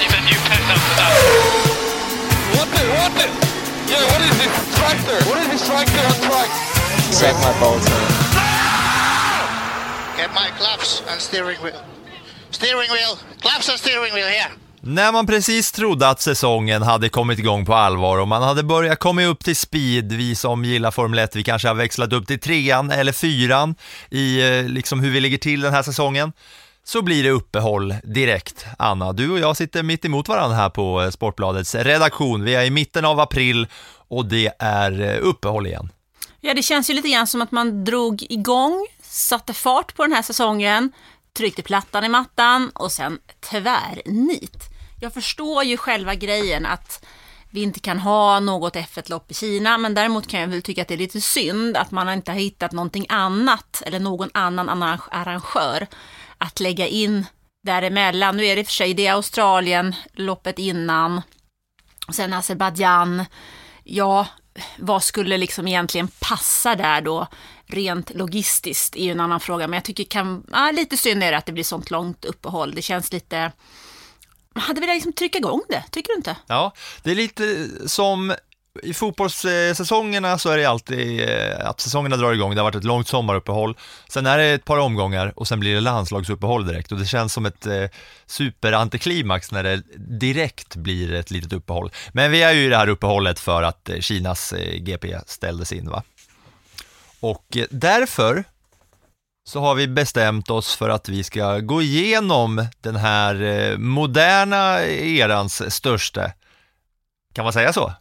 I need a new pen after that. What the, what the? Yeah, what is this tractor? What is this tractor on track? Suck my balls, man. Get my claps and steering wheel. Steering wheel. Claps and steering wheel here. När man precis trodde att säsongen hade kommit igång på allvar och man hade börjat komma upp till speed, vi som gillar Formel 1, vi kanske har växlat upp till trean eller fyran i eh, liksom hur vi ligger till den här säsongen, så blir det uppehåll direkt. Anna, du och jag sitter mitt emot varandra här på eh, Sportbladets redaktion. Vi är i mitten av april och det är eh, uppehåll igen. Ja, det känns ju lite grann som att man drog igång, satte fart på den här säsongen, tryckte plattan i mattan och sen tvärnit. Jag förstår ju själva grejen att vi inte kan ha något F1-lopp i Kina, men däremot kan jag väl tycka att det är lite synd att man inte har hittat någonting annat eller någon annan arrangör att lägga in däremellan. Nu är det i och för sig det Australien, loppet innan, sen Azerbajdzjan. Ja, vad skulle liksom egentligen passa där då? Rent logistiskt är ju en annan fråga, men jag tycker kan, ja, lite synd är det att det blir sånt långt uppehåll. Det känns lite, man hade velat liksom trycka igång det, tycker du inte? Ja, det är lite som i fotbollssäsongerna så är det alltid eh, att säsongerna drar igång, det har varit ett långt sommaruppehåll, sen är det ett par omgångar och sen blir det landslagsuppehåll direkt och det känns som ett eh, superantiklimax när det direkt blir ett litet uppehåll. Men vi är ju i det här uppehållet för att eh, Kinas GP ställdes in va. Och därför så har vi bestämt oss för att vi ska gå igenom den här moderna erans största, kan man säga så?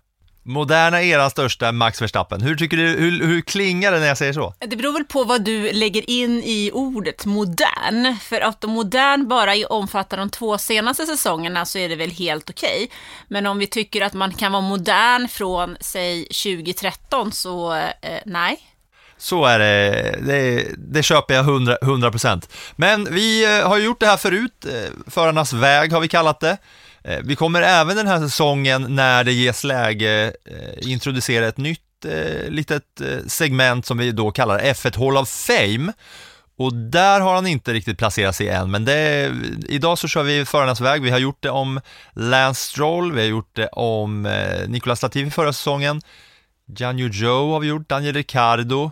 Moderna erans största Max Verstappen. Hur tycker du, hur, hur klingar det när jag säger så? Det beror väl på vad du lägger in i ordet modern. För att om modern bara omfattar de två senaste säsongerna så är det väl helt okej. Okay. Men om vi tycker att man kan vara modern från, säg 2013 så eh, nej. Så är det, det, det köper jag 100 procent. Men vi eh, har gjort det här förut, eh, Förarnas väg har vi kallat det. Eh, vi kommer även den här säsongen när det ges läge introducera ett nytt litet segment som vi då kallar F1 Hall of Fame. Och där har han inte riktigt placerat sig än, men det, idag så kör vi Förarnas väg. Vi har gjort det om Lance Stroll, vi har gjort det om Nicolas Latifi förra säsongen. Yu Zhou har vi gjort, Daniel Ricciardo,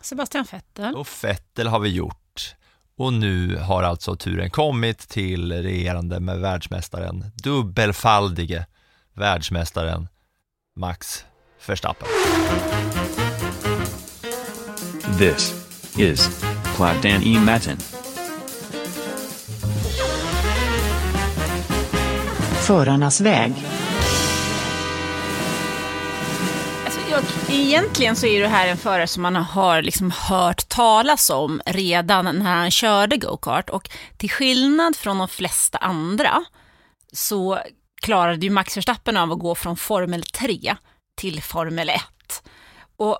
Sebastian Vettel. Och Vettel har vi gjort. Och nu har alltså turen kommit till regerande med världsmästaren, dubbelfaldige världsmästaren Max Verstappen. This is Plattan E. Matten. Förarnas väg. jag, egentligen så är det här en förare som man har liksom hört talas om redan när han körde go-kart. Och till skillnad från de flesta andra så klarade ju Max Verstappen av att gå från Formel 3 till Formel 1. Och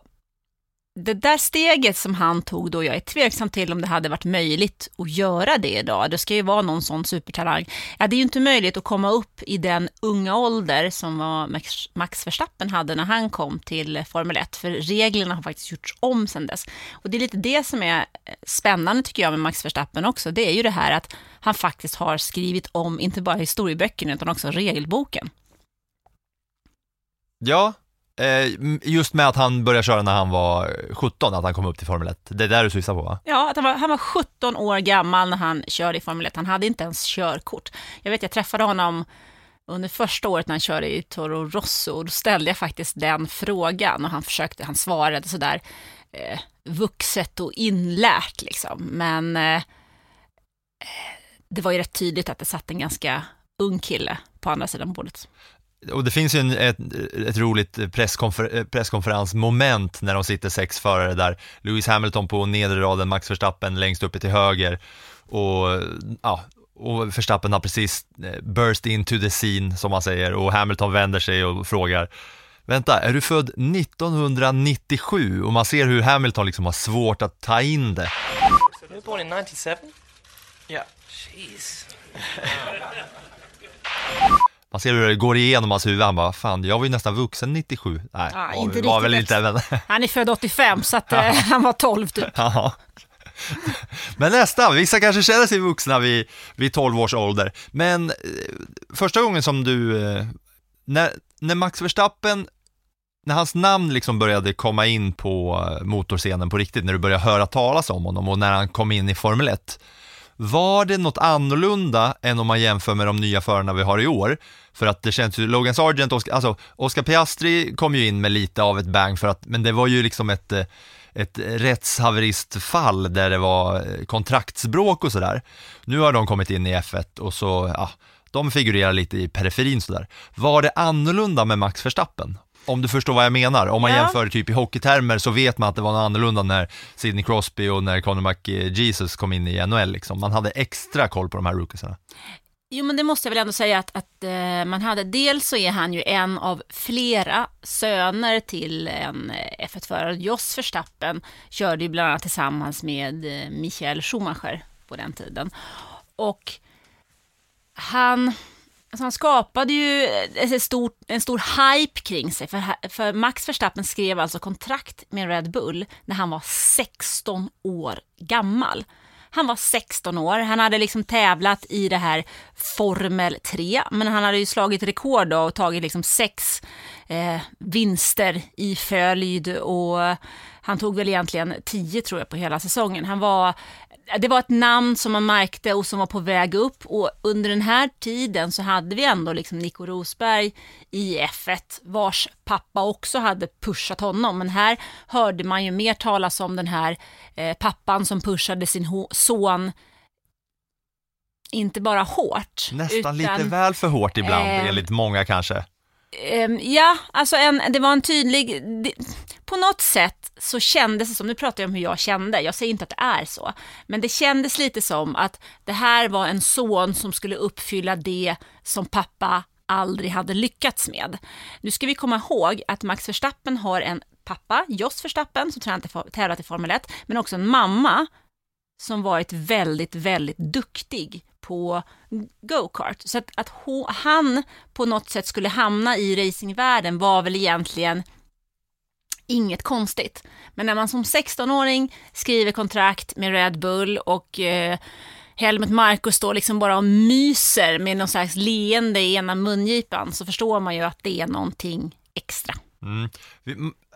det där steget som han tog då, jag är tveksam till om det hade varit möjligt att göra det idag. Det ska ju vara någon sån supertalang. Ja, det är ju inte möjligt att komma upp i den unga ålder som var Max Verstappen hade när han kom till Formel 1, för reglerna har faktiskt gjorts om sedan dess. Och det är lite det som är eh, spännande tycker jag med Max Verstappen också, det är ju det här att han faktiskt har skrivit om inte bara historieböckerna utan också regelboken. Ja, Eh, just med att han började köra när han var 17, att han kom upp till Formel 1. Det är där du syftar på va? Ja, att han var, han var 17 år gammal när han körde i Formel 1. Han hade inte ens körkort. Jag vet, jag träffade honom under första året när han körde i Toro Rosso och då ställde jag faktiskt den frågan och han försökte, han svarade sådär eh, vuxet och inlärt liksom. Men eh, eh det var ju rätt tydligt att det satt en ganska ung kille på andra sidan bordet och det finns ju en, ett, ett roligt presskonfer, presskonferensmoment när de sitter sex förare där. Lewis Hamilton på nedre raden, Max Verstappen längst uppe till höger och, ja, och Verstappen har precis eh, burst into the scene som man säger och Hamilton vänder sig och frågar Vänta, är du född 1997? Och man ser hur Hamilton liksom har svårt att ta in det. You were born in 97? Yeah. Jeez. Man ser hur det går igenom hans huvud, han bara, fan jag var ju nästan vuxen 97. Nej, Ja, var, inte var väl inte, men Han är född 85 så att, eh, han var 12 typ. Men nästan, vissa kanske känner sig vuxna vid, vid 12 års ålder. Men eh, första gången som du, eh, när, när Max Verstappen, när hans namn liksom började komma in på eh, motorscenen på riktigt, när du började höra talas om honom och när han kom in i Formel 1, var det något annorlunda än om man jämför med de nya förarna vi har i år? För att det känns ju, Logan Sargent, Oscar, alltså Oscar Piastri kom ju in med lite av ett bang för att, men det var ju liksom ett eh, ett rättshaveristfall där det var eh, kontraktsbråk och sådär. Nu har de kommit in i F1 och så, ja, de figurerar lite i periferin sådär. Var det annorlunda med Max Verstappen? Om du förstår vad jag menar. Om man Ja. jämför typ i hockeytermer så vet man att det var något annorlunda när Sidney Crosby och när Conor McJesus kom in i NHL liksom. Man hade extra koll på de här rookiesarna. Jo, men det måste jag väl ändå säga att, att eh, man hade. Dels så är han ju en av flera söner till en eh, F1-förare. Jos Verstappen körde ju bland annat tillsammans med eh, Michael Schumacher på den tiden. Och han, alltså han skapade ju eh, ett stort, en stor hype kring sig. För, för Max Verstappen skrev alltså kontrakt med Red Bull när han var 16 år gammal. Han var 16 år, han hade liksom tävlat i det här Formel 3, men han hade ju slagit rekord då och tagit liksom sex eh, vinster i följd och han tog väl egentligen 10 tror jag på hela säsongen. Han var, det var ett namn som man märkte och som var på väg upp och under den här tiden så hade vi ändå liksom Nico Rosberg i F1 vars pappa också hade pushat honom. Men här hörde man ju mer talas om den här eh, pappan som pushade sin son inte bara hårt. Nästan utan, lite väl för hårt ibland, eh, enligt många kanske. Ehm, ja, alltså en, det var en tydlig... Det, på något sätt så kändes det som, nu pratar jag om hur jag kände, jag säger inte att det är så, men det kändes lite som att det här var en son som skulle uppfylla det som pappa aldrig hade lyckats med. Nu ska vi komma ihåg att Max Verstappen har en pappa, Jos Verstappen, som tävlat i Formel 1, men också en mamma som varit väldigt, väldigt duktig på go-kart. Så att, att han på något sätt skulle hamna i racingvärlden var väl egentligen inget konstigt. Men när man som 16-åring skriver kontrakt med Red Bull och eh, Helmut Marko står liksom bara och myser med någon slags leende i ena mungipan så förstår man ju att det är någonting extra. Mm.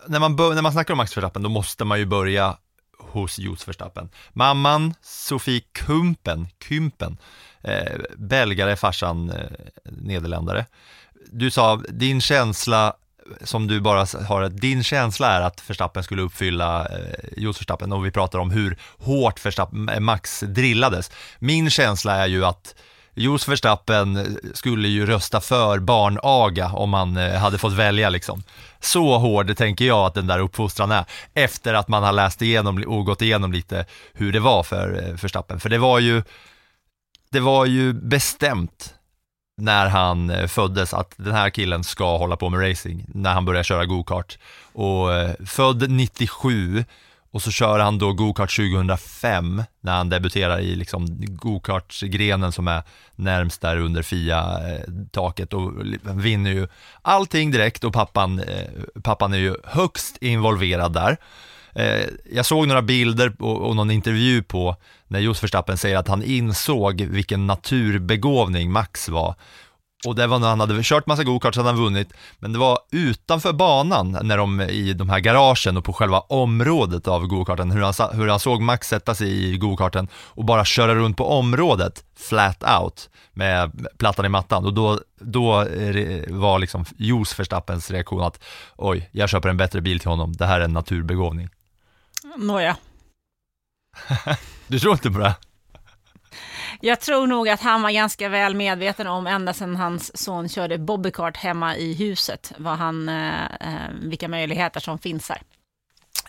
När, man bör, när man snackar om Max Verstappen, då måste man ju börja hos Jos Verstappen. Mamman, Sofie Kumpen, Kympen, eh, belgare, farsan eh, nederländare. Du sa, din känsla som du bara har, din känsla är att Verstappen skulle uppfylla eh, Jos Verstappen och vi pratar om hur hårt Verstappen, eh, Max drillades. Min känsla är ju att Jos Verstappen skulle ju rösta för barnaga om man eh, hade fått välja liksom. Så hård tänker jag att den där uppfostran är, efter att man har läst igenom och gått igenom lite hur det var för eh, Verstappen. För det var ju, det var ju bestämt när han eh, föddes att den här killen ska hålla på med racing, när han började köra go-kart. Och född 97 och så kör han då gokart 2005 när han debuterar i liksom gokartsgrenen som är närmst där under FIA-taket och vinner ju allting direkt och pappan, eh, pappan är ju högst involverad där. Eh, jag såg några bilder och, och någon intervju på när Jos Verstappen säger att han insåg vilken naturbegåvning Max var. Och det var när han hade kört massa go-karts, hade han vunnit, men det var utanför banan, när de i de här garagen och på själva området av go-karten, hur han, hur han såg Max sätta sig i go-karten och bara köra runt på området, flat out, med plattan i mattan. Och då, då eh, var liksom Jos Verstappens reaktion att oj, jag köper en bättre bil till honom, det här är en naturbegåvning. Nåja. Du tror inte på det? Jag tror nog att han var ganska väl medveten om, ända sedan hans son körde bobbycart hemma i huset, vad han, eh, eh, vilka möjligheter som finns här.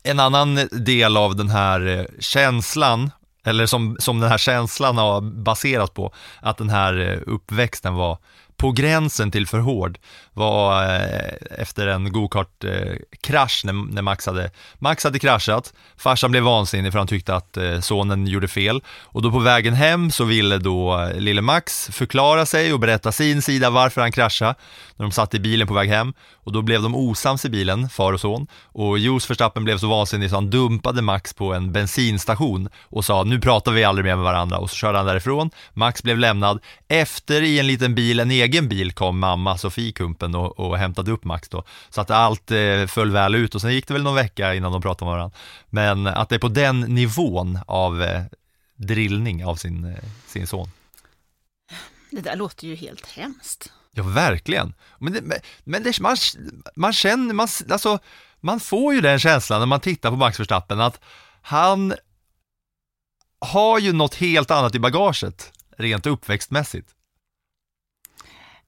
En annan del av den här eh, känslan eller som, som den här känslan har baserat på, att den här eh, uppväxten var på gränsen till för hård var eh, efter en gokart eh, krasch när, när Max, hade, Max hade kraschat. Farsan blev vansinnig för han tyckte att eh, sonen gjorde fel och då på vägen hem så ville då eh, lille Max förklara sig och berätta sin sida varför han kraschade när de satt i bilen på väg hem och då blev de osams i bilen, far och son och Jos Verstappen blev så vansinnig så han dumpade Max på en bensinstation och sa nu pratar vi aldrig mer med varandra och så körde han därifrån. Max blev lämnad. Efter i en liten bil, en egen bil kom mamma Sofie Kumpen och, och hämtade upp Max då. Så att allt eh, föll väl ut och sen gick det väl någon vecka innan de pratade med varandra. Men att det är på den nivån av eh, drillning av sin, eh, sin son. Det där låter ju helt hemskt. Ja, verkligen. Men, det, men, men det, man, man känner, man, alltså, man får ju den känslan när man tittar på Max Verstappen att han har ju något helt annat i bagaget, rent uppväxtmässigt.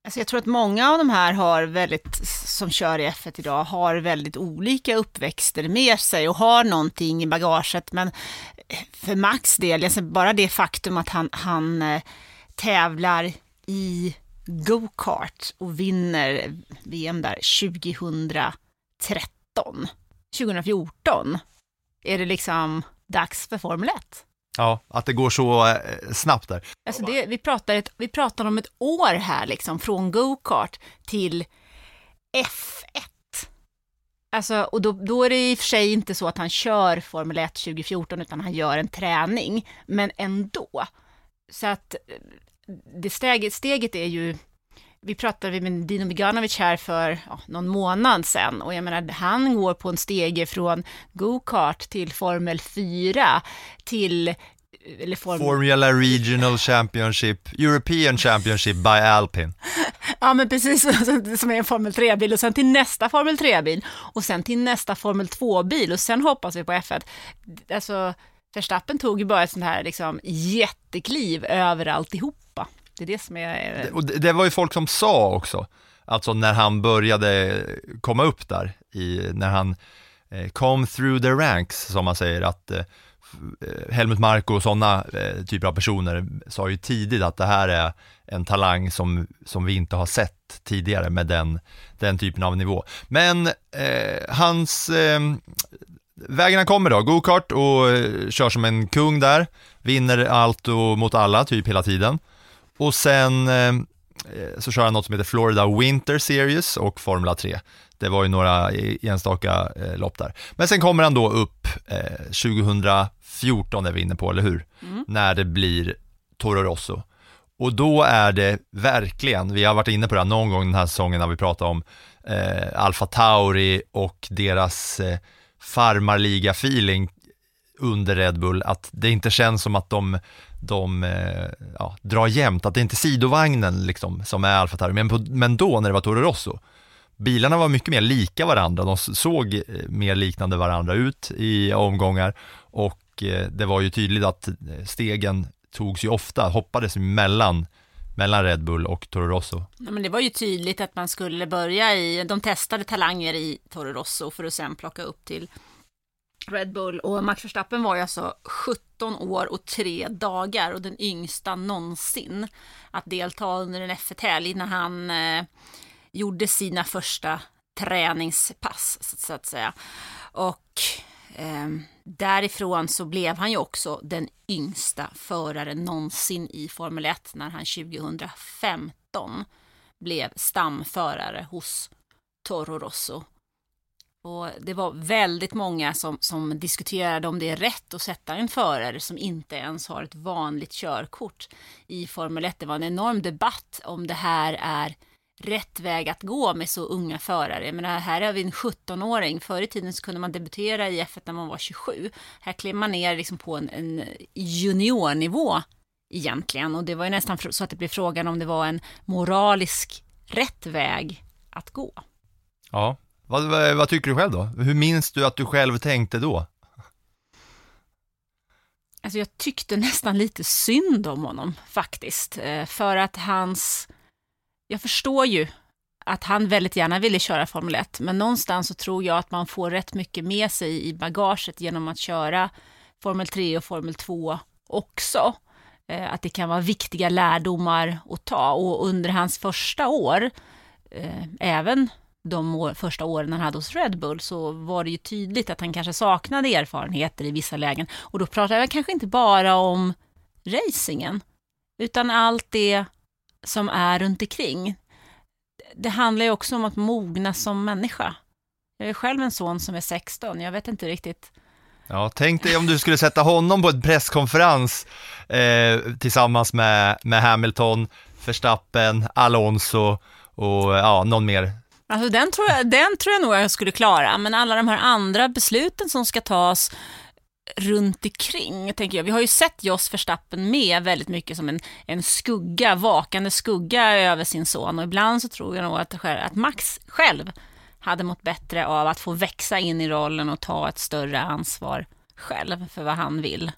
Alltså jag tror att många av de här har väldigt, som kör i F1 idag, har väldigt olika uppväxter med sig och har någonting i bagaget. Men eh, för Max del, alltså bara det faktum att han, han eh, tävlar i go-kart och vinner VM där 2013, 2014, är det liksom dags för Formel 1. Ja, att det går så eh, snabbt där. Alltså det, vi, pratar ett, vi pratar om ett år här, liksom, från go-kart till F1. Alltså, och då, då är det i och för sig inte så att han kör Formel 1 2014, utan han gör en träning, men ändå. Så att eh, det steget, steget är ju, vi pratade med Dino Beganovic här för ja, någon månad sedan och jag menar, han går på en stege från go-kart till Formel 4 till eller form... Formula Regional Championship, European Championship by Alpine. Ja men precis, som är en Formel 3-bil och sen till nästa Formel 3-bil och sen till nästa Formel 2-bil och sen hoppas vi på F1. Alltså, Verstappen tog ju bara ett sånt här liksom jättekliv över alltihopa. Det är det som är... Eh, det, och det, det var ju folk som sa också, alltså när han började komma upp där, i, när han eh, through the ranks, som man säger, att eh, eh Helmut Marko och sådana eh, typer av personer sa ju tidigt att det här är en talang som, som vi inte har sett tidigare med den, den typen av nivå. Men eh, hans, eh, vägen han kommer då, gokart och eh, kör som en kung där, vinner allt och mot alla typ hela tiden. Och sen eh, så kör han något som heter Florida Winter Series och Formula 3. Det var ju några enstaka eh, lopp där. Men sen kommer han då upp eh, 2014 är vi inne på, eller hur? Mm. När det blir Toro Rosso. Och då är det verkligen, vi har varit inne på det här någon gång den här säsongen när vi pratar om eh, Alfa Tauri och deras eh, farmarliga-feeling under Red Bull, att det inte känns som att de, de eh, ja, drar jämnt, att det inte är sidovagnen liksom, som är Alfa Tauri, men, på, men då när det var Toro Rosso, bilarna var mycket mer lika varandra, de såg eh, mer liknande varandra ut i omgångar och eh, det var ju tydligt att stegen togs ju ofta, hoppades mellan mellan Red Bull och Toro Rosso. Ja, men det var ju tydligt att man skulle börja i, de testade talanger i Toro Rosso för att sen plocka upp till Red Bull och Max Verstappen var ju alltså 17 år och tre dagar och den yngsta någonsin att delta under en F1-helg när han eh, gjorde sina första träningspass så att säga. Och eh, därifrån så blev han ju också den yngsta föraren någonsin i Formel 1 när han 2015 blev stamförare hos Toro Rosso. Och det var väldigt många som, som diskuterade om det är rätt att sätta en förare som inte ens har ett vanligt körkort i Formel 1. Det var en enorm debatt om det här är rätt väg att gå med så unga förare. Jag menar, här har vi en 17-åring. Förr i tiden så kunde man debutera i F1 när man var 27. Här klev man ner liksom på en, en juniornivå egentligen. Och det var ju nästan så att det blev frågan om det var en moralisk rätt väg att gå. Ja, vad, vad, vad tycker du själv då? Hur minns du att du själv tänkte då? Alltså jag tyckte nästan lite synd om honom faktiskt. Eh, för att hans jag förstår ju att han väldigt gärna ville köra Formel 1, men någonstans så tror jag att man får rätt mycket med sig i bagaget genom att köra Formel 3 och Formel 2 också. Eh, att det kan vara viktiga lärdomar att ta och under hans första år, eh, även de år, första åren han hade hos Red Bull så var det ju tydligt att han kanske saknade erfarenheter i vissa lägen. Och då pratar jag kanske inte bara om racingen, utan allt det som är runt omkring. Det handlar ju också om att mogna som människa. Jag är själv en son som är 16, jag vet inte riktigt. Ja, tänk dig om du skulle sätta honom på en presskonferens eh, tillsammans med, med Hamilton, Verstappen, Alonso och ja, någon mer. Alltså den tror, jag, den tror jag nog jag skulle klara, men alla de här andra besluten som ska tas runt omkring, tänker jag. Vi har ju sett Jos Verstappen med väldigt mycket som en, en skugga, vakande skugga över sin son och ibland så tror jag nog att, att Max själv hade mått bättre av att få växa in i rollen och ta ett större ansvar själv för vad han vill.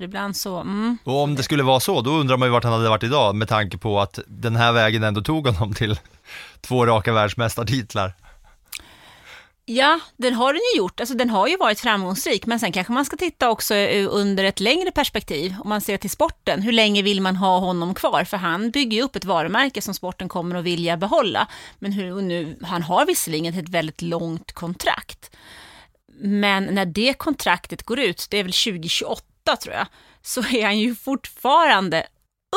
Ibland så, mm. Och om det skulle vara så, då undrar man ju vart han hade varit idag med tanke på att den här vägen ändå tog honom till två raka världsmästartitlar. Ja, den har den ju gjort. Alltså, den har ju varit framgångsrik, men sen kanske man ska titta också eh, under ett längre perspektiv. Om man ser till sporten, hur länge vill man ha honom kvar? För han bygger ju upp ett varumärke som sporten kommer att vilja behålla. Men hur, nu, han har visserligen ett väldigt långt kontrakt. Men när det kontraktet går ut, det är väl 2028 tror jag, så är han ju fortfarande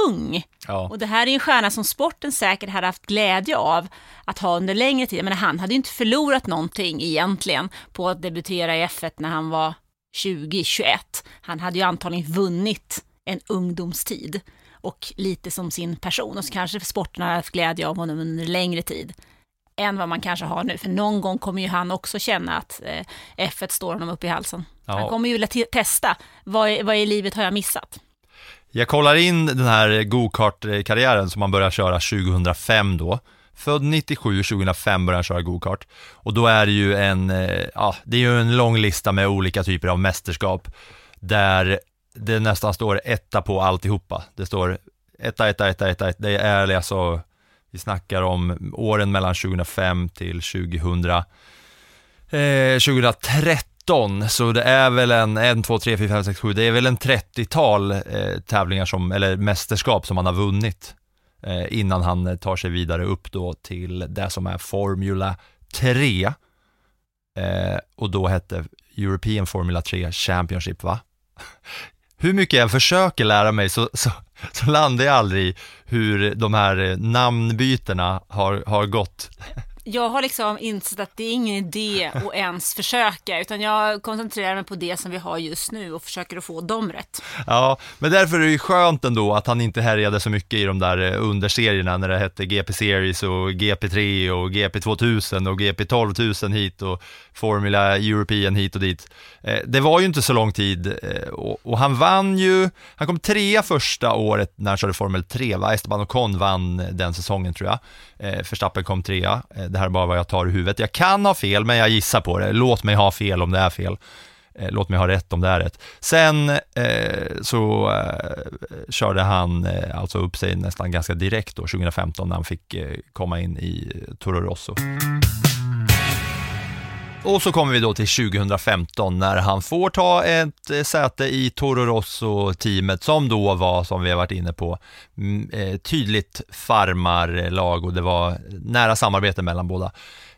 ung. Ja. Och det här är en stjärna som sporten säkert hade haft glädje av att ha under längre tid. Men han hade ju inte förlorat någonting egentligen på att debutera i F1 när han var 20-21. Han hade ju antagligen vunnit en ungdomstid och lite som sin person. Och så kanske sporten har haft glädje av honom under längre tid än vad man kanske har nu. För någon gång kommer ju han också känna att eh, F1 står honom upp i halsen. Ja. Han kommer ju vilja testa, vad, vad i livet har jag missat? Jag kollar in den här go-kart-karriären som man börjar köra 2005 då. Född 97, 2005 började han köra go-kart. Och då är det ju en, eh, ja, det är ju en lång lista med olika typer av mästerskap. Där det nästan står etta på alltihopa. Det står etta, etta, etta, etta, etta. Det är alltså, vi snackar om åren mellan 2005 till 2000, eh, 2013 så det är väl en 1, 2, 3, 4, 5, 6, 7, det är väl en 30-tal eh, tävlingar som, eller mästerskap som han har vunnit eh, innan han tar sig vidare upp då till det som är Formula 3 eh, och då hette European Formula 3 Championship va? Hur mycket jag försöker lära mig så, så, så landar jag aldrig i hur de här eh, namnbytena har, har gått. jag har liksom insett att det är ingen idé att ens försöka, utan jag koncentrerar mig på det som vi har just nu och försöker att få dem rätt. Ja, men därför är det ju skönt ändå att han inte härjade så mycket i de där eh, underserierna när det hette GP Series och GP3 och GP 2000 och GP 12000 hit och Formula European hit och dit. Eh, det var ju inte så lång tid eh, och han vann ju, han kom trea första året när han körde Formel 3, va? Esteban Ocon vann den säsongen tror jag. Verstappen kom trea, det här är bara vad jag tar i huvudet. Jag kan ha fel, men jag gissar på det. Låt mig ha fel om det är fel. Eh, låt mig ha rätt om det är rätt. Sen eh, så eh, körde han eh, alltså upp sig nästan ganska direkt då, 2015, när han fick eh, komma in i eh, Toro Rosso. Och så kommer vi då till 2015 när han får ta ett eh, säte i Toro Rosso-teamet som då var, som vi har varit inne på, mm, eh, tydligt farmarlag och det var nära samarbete mellan båda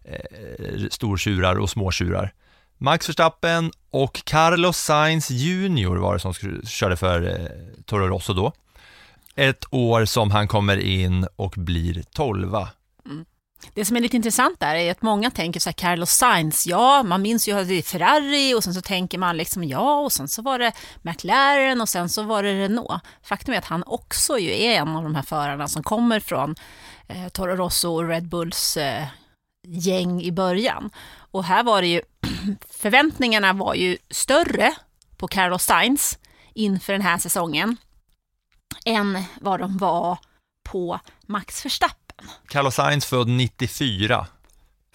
eh, stortjurar och småtjurar. Max Verstappen och Carlos Sainz Jr var det som körde för Toro Rosso då. Ett år som han kommer in och blir tolva. Det som är lite intressant där är att många tänker så här, Carlos Sainz, ja, man minns ju att det är Ferrari och sen så tänker man liksom ja, och sen så var det McLaren och sen så var det Renault. Faktum är att han också ju är en av de här förarna som kommer från eh, Toro Rosso och Red Bulls eh, gäng i början. Och här var det ju, förväntningarna var ju större på Carlos Sainz inför den här säsongen än vad de var på Max Verstappen. Carlos Sainz född 94,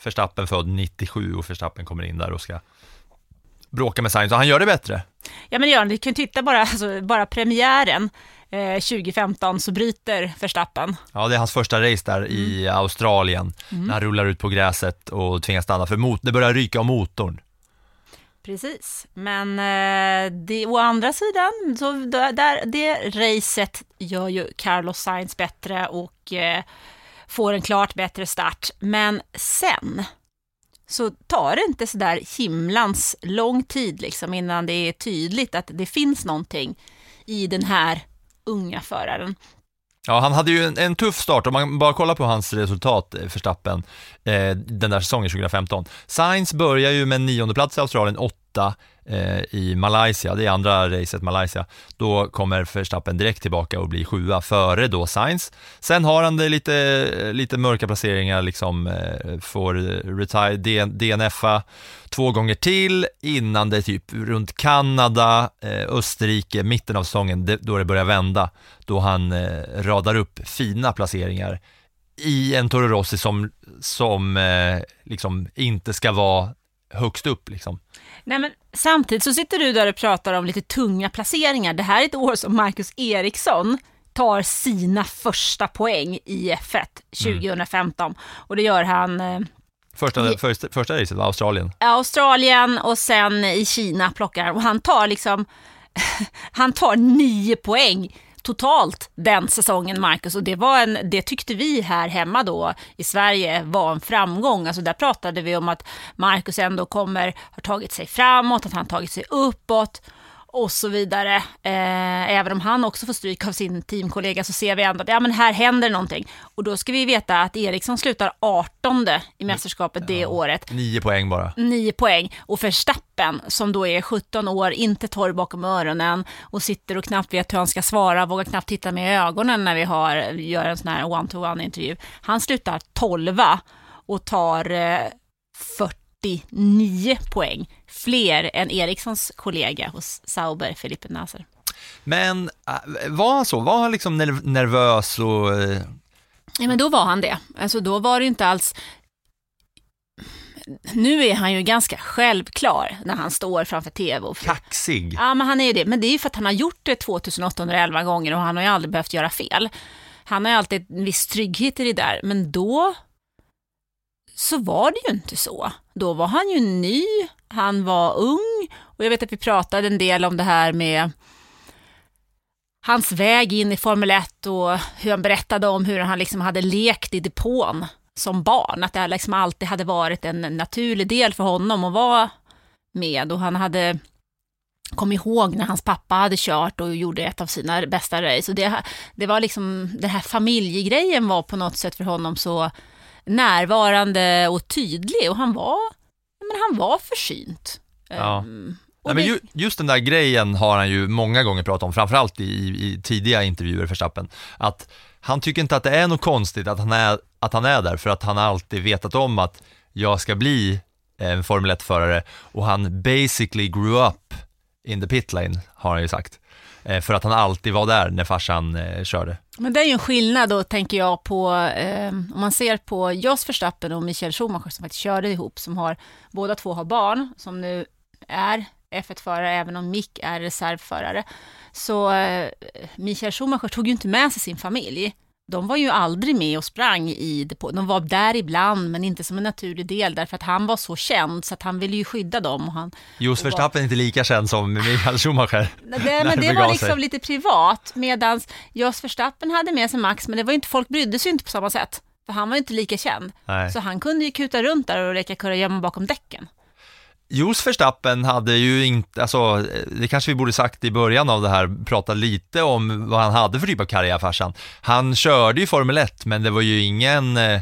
Verstappen född 97 och Verstappen kommer in där och ska bråka med Sainz och han gör det bättre. Ja men det gör han, du kan titta bara, alltså, bara premiären eh, 2015 så bryter Verstappen. Ja, det är hans första race där mm. i Australien, mm. när han rullar ut på gräset och tvingas stanna för mot det börjar ryka om motorn. Precis, men eh, det, å andra sidan, så där, det racet gör ju Carlos Sainz bättre och eh, får en klart bättre start. Men sen så tar det inte så där himlans lång tid liksom innan det är tydligt att det finns någonting i den här unga föraren. Ja, han hade ju en, en tuff start om man bara kollar på hans resultat, eh, Verstappen, eh, den där säsongen 2015. Sainz börjar ju med en nionde plats i Australien, åtta eh, i Malaysia, det är andra racet Malaysia. Då kommer Verstappen direkt tillbaka och blir sjua före då Sainz. Sen har han det lite, lite mörka placeringar, liksom eh, får retire, DN, DNFa två gånger till innan det är typ runt Kanada, eh, Österrike, mitten av säsongen, det, då det börjar vända, då han eh, radar upp fina placeringar i en Toro Rossi som, som eh, liksom inte ska vara högst upp liksom. Nej, men samtidigt så sitter du där och pratar om lite tunga placeringar. Det här är ett år som Marcus Eriksson tar sina första poäng i F1 2015 och det gör han eh, Första, i- första, första racet var Australien. Australien och sen i Kina plockar han och han tar liksom han tar nio poäng totalt den säsongen Marcus och det var en, det tyckte vi här hemma då i Sverige var en framgång. Alltså där pratade vi om att Marcus ändå kommer, har tagit sig framåt, att han tagit sig uppåt och så vidare. Eh, även om han också får stryk av sin teamkollega så ser vi ändå att ja, men här händer någonting. Och då ska vi veta att Eriksson slutar 18 i mästerskapet det året. Nio poäng bara. 9 poäng och Verstappen som då är 17 år, inte torr bakom öronen och sitter och knappt vet hur han ska svara, vågar knappt titta med ögonen när vi har, gör en sån här one-to-one intervju. Han slutar 12 och tar eh, 49 poäng, fler än Erikssons kollega hos Sauber, Felipe Nasser. Men äh, var han så? Var han liksom nerv- nervös och... eh, Ja, men då var han det. Alltså då var det inte alls... Nu är han ju ganska självklar när han står framför tv och kaxig? Ja, men han är ju det. Men det är ju för att han har gjort det 2811 gånger och han har ju aldrig behövt göra fel. Han har ju alltid en viss trygghet i det där, men då så var det ju inte så. Då var han ju ny, han var ung och jag vet att vi pratade en del om det här med hans väg in i Formel 1 och hur han berättade om hur han liksom hade lekt i depån som barn. Att det här liksom alltid hade varit en naturlig del för honom att vara med och han hade kom ihåg när hans pappa hade kört och gjorde ett av sina bästa race. Och det, det var liksom, den här familjegrejen var på något sätt för honom så närvarande och tydlig och han var, men han var försynt. Ja. Ehm, Nej, men ju, just den där grejen har han ju många gånger pratat om, framförallt i, i tidiga intervjuer för Stappen, att han tycker inte att det är något konstigt att han är, att han är där, för att han alltid vetat om att jag ska bli en Formel 1-förare och han basically grew up in the pit lane, har han ju sagt. Eh, för att han alltid var där när farsan eh, körde. Men det är ju en skillnad då, tänker jag, på eh, om man ser på Jos Verstappen och Michael Schumacher som faktiskt körde ihop, som har, båda två har barn, som nu är F1-förare, även om Mick är reservförare. Så eh, Michael Schumacher tog ju inte med sig sin familj. De var ju aldrig med och sprang i depå. De var där ibland, men inte som en naturlig del, därför att han var så känd, så att han ville ju skydda dem. Och han, Jos Verstappen är inte lika känd som Michael Schumacher. det, men det begav var sig. liksom lite privat, medan Jos Verstappen hade med sig Max, men det var inte, folk brydde sig inte på samma sätt. För han var ju inte lika känd. Nej. Så han kunde ju kuta runt där och leka kurragömma bakom däcken. Jos Verstappen hade ju inte, alltså det kanske vi borde sagt i början av det här, prata lite om vad han hade för typ av karriär farsan. Han körde ju Formel 1 men det var ju ingen, eh,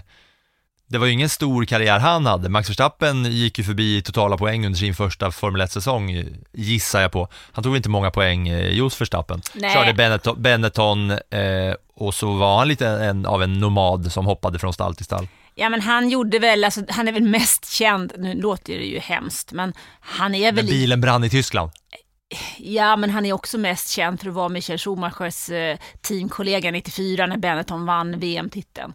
det var ju ingen stor karriär han hade. Max Verstappen gick ju förbi totala poäng under sin första Formel 1-säsong, gissar jag på. Han tog inte många poäng, eh, Jos Verstappen. Nej. Körde Benetton, Benetton eh, och så var han lite en, av en nomad som hoppade från stall till stall. Ja men han gjorde väl, alltså, han är väl mest känd, nu låter det ju hemskt, men han är väl, bilen brann i Tyskland. ja men han är också mest känd för att vara Michael Schumachers eh, teamkollega 94 när Benetton vann VM-titeln.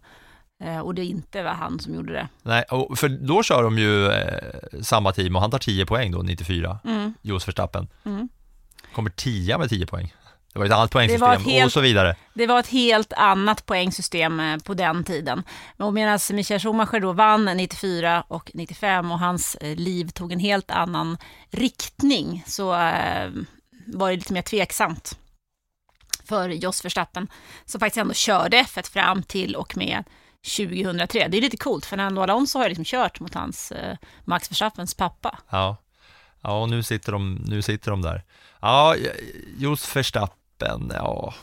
Eh, och det inte var han som gjorde det. Nej, för då kör de ju eh, samma team och han tar 10 poäng då, 94, Mm. Jos Verstappen. Mm. Kommer 10 med 10 poäng. Det var ett annat poängsystem helt- och så vidare. Det var ett helt annat poängsystem eh, på den tiden. Medan Michael Schumacher då vann 94 och 95 och hans eh, liv tog en helt annan riktning så eh, var det lite mer tveksamt för Jos Verstappen som faktiskt ändå körde F1 fram till och med 2003. Det är lite coolt, för Fernando Alonso har ju liksom kört mot hans eh, Max Verstappens pappa. Ja, ja och nu sitter, de, nu sitter de där. Ja, just Verstappen, ja.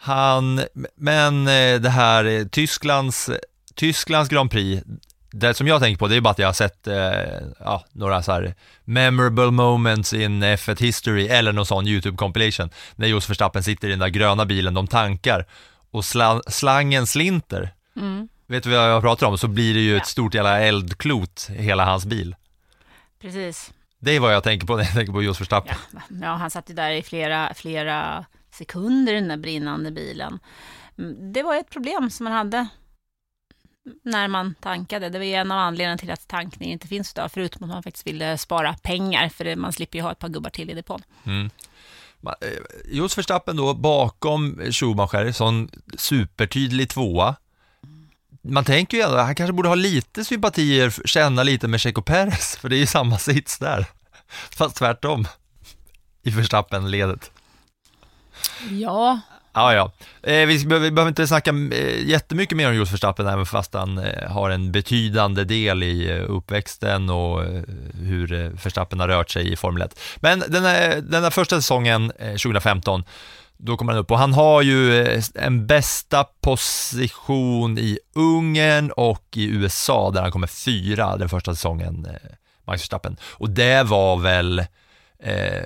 Han, men eh, det här eh, Tysklands, Tysklands Grand Prix, det som jag tänker på det är bara att jag har sett eh, ja, några så här memorable moments in F1 history eller någon sån YouTube compilation när just Verstappen sitter i den där gröna bilen de tankar och sla, slangen slinter. Mm. Vet du vad jag pratar om? Så blir det ju Ja. ett stort jävla eldklot hela hans bil. Precis. Det är vad jag tänker på när jag tänker på just Verstappen. Ja, ja, han satt ju där i flera, flera sekunder i den där brinnande bilen. Mm, Det var ett problem som man hade när man tankade. Det var en av anledningarna till att tankning inte finns idag, förutom att man faktiskt ville spara pengar, för man slipper ju ha ett par gubbar till i depån. Mm. Eh, Just Verstappen då bakom Schumacher, sån supertydlig tvåa. Man tänker ju ändå, han kanske borde ha lite sympatier, känna lite med Checo Perez, för det är ju samma sits där. Fast tvärtom i Verstappen-ledet. Ja, Ja, ja. Eh, vi, behöver, vi behöver inte snacka eh, jättemycket mer om just Verstappen, även fast han eh, har en betydande del i eh, uppväxten och hur eh, Verstappen har rört sig i Formel 1. Men den här, den här första säsongen, eh, 2015, då kommer han upp och han har ju eh, en bästa position i Ungern och i USA där han kommer fyra den första säsongen, eh, Max Verstappen. Och det var väl eh,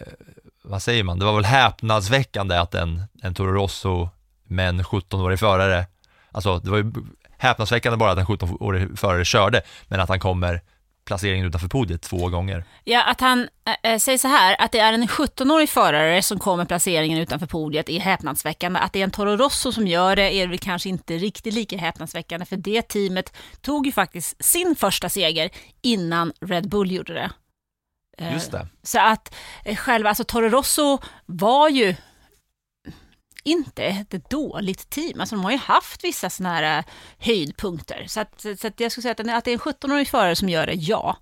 vad säger man, det var väl häpnadsväckande att en, en Toro Rosso med en 17-årig förare, alltså det var ju häpnadsväckande bara att en 17-årig förare körde, men att han kommer placeringen utanför podiet två gånger. ja att han äh, säger så här, att det är en 17-årig förare som kommer placeringen utanför podiet är häpnadsväckande. Att det är en Toro Rosso som gör det är väl kanske inte riktigt lika häpnadsväckande, för det teamet tog ju faktiskt sin första seger innan Red Bull gjorde det. Eh, Just det. Så att eh, själva, alltså Toro Rosso var ju inte ett dåligt team. Alltså de har ju haft vissa sådana här eh, höjdpunkter. Så, att, så att jag skulle säga att, att det är en 17-årig förare som gör det, ja.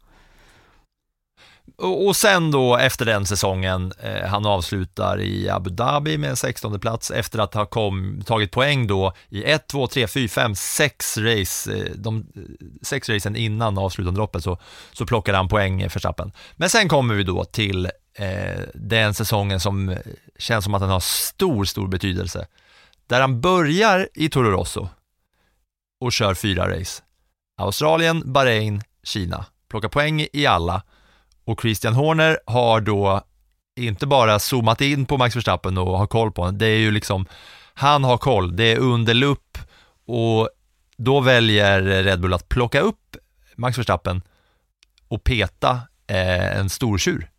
Och, sen då efter den säsongen, eh, han avslutar i Abu Dhabi med en 16 plats efter att ha kom, tagit poäng då i 1, 2, 3, 4, 5, 6 race, eh, de eh, sex racen innan avslutande loppet så, så plockade han poäng för Stappen. Men sen kommer vi då till eh, den säsongen som känns som att den har stor, stor betydelse. Där han börjar i Toro Rosso och kör fyra race. Australien, Bahrain, Kina. Plockar poäng i alla och Christian Horner har då inte bara zoomat in på Max Verstappen och har koll på honom, det är ju liksom, han har koll, det är under lupp och då väljer Red Bull att plocka upp Max Verstappen och peta eh, en stortjur,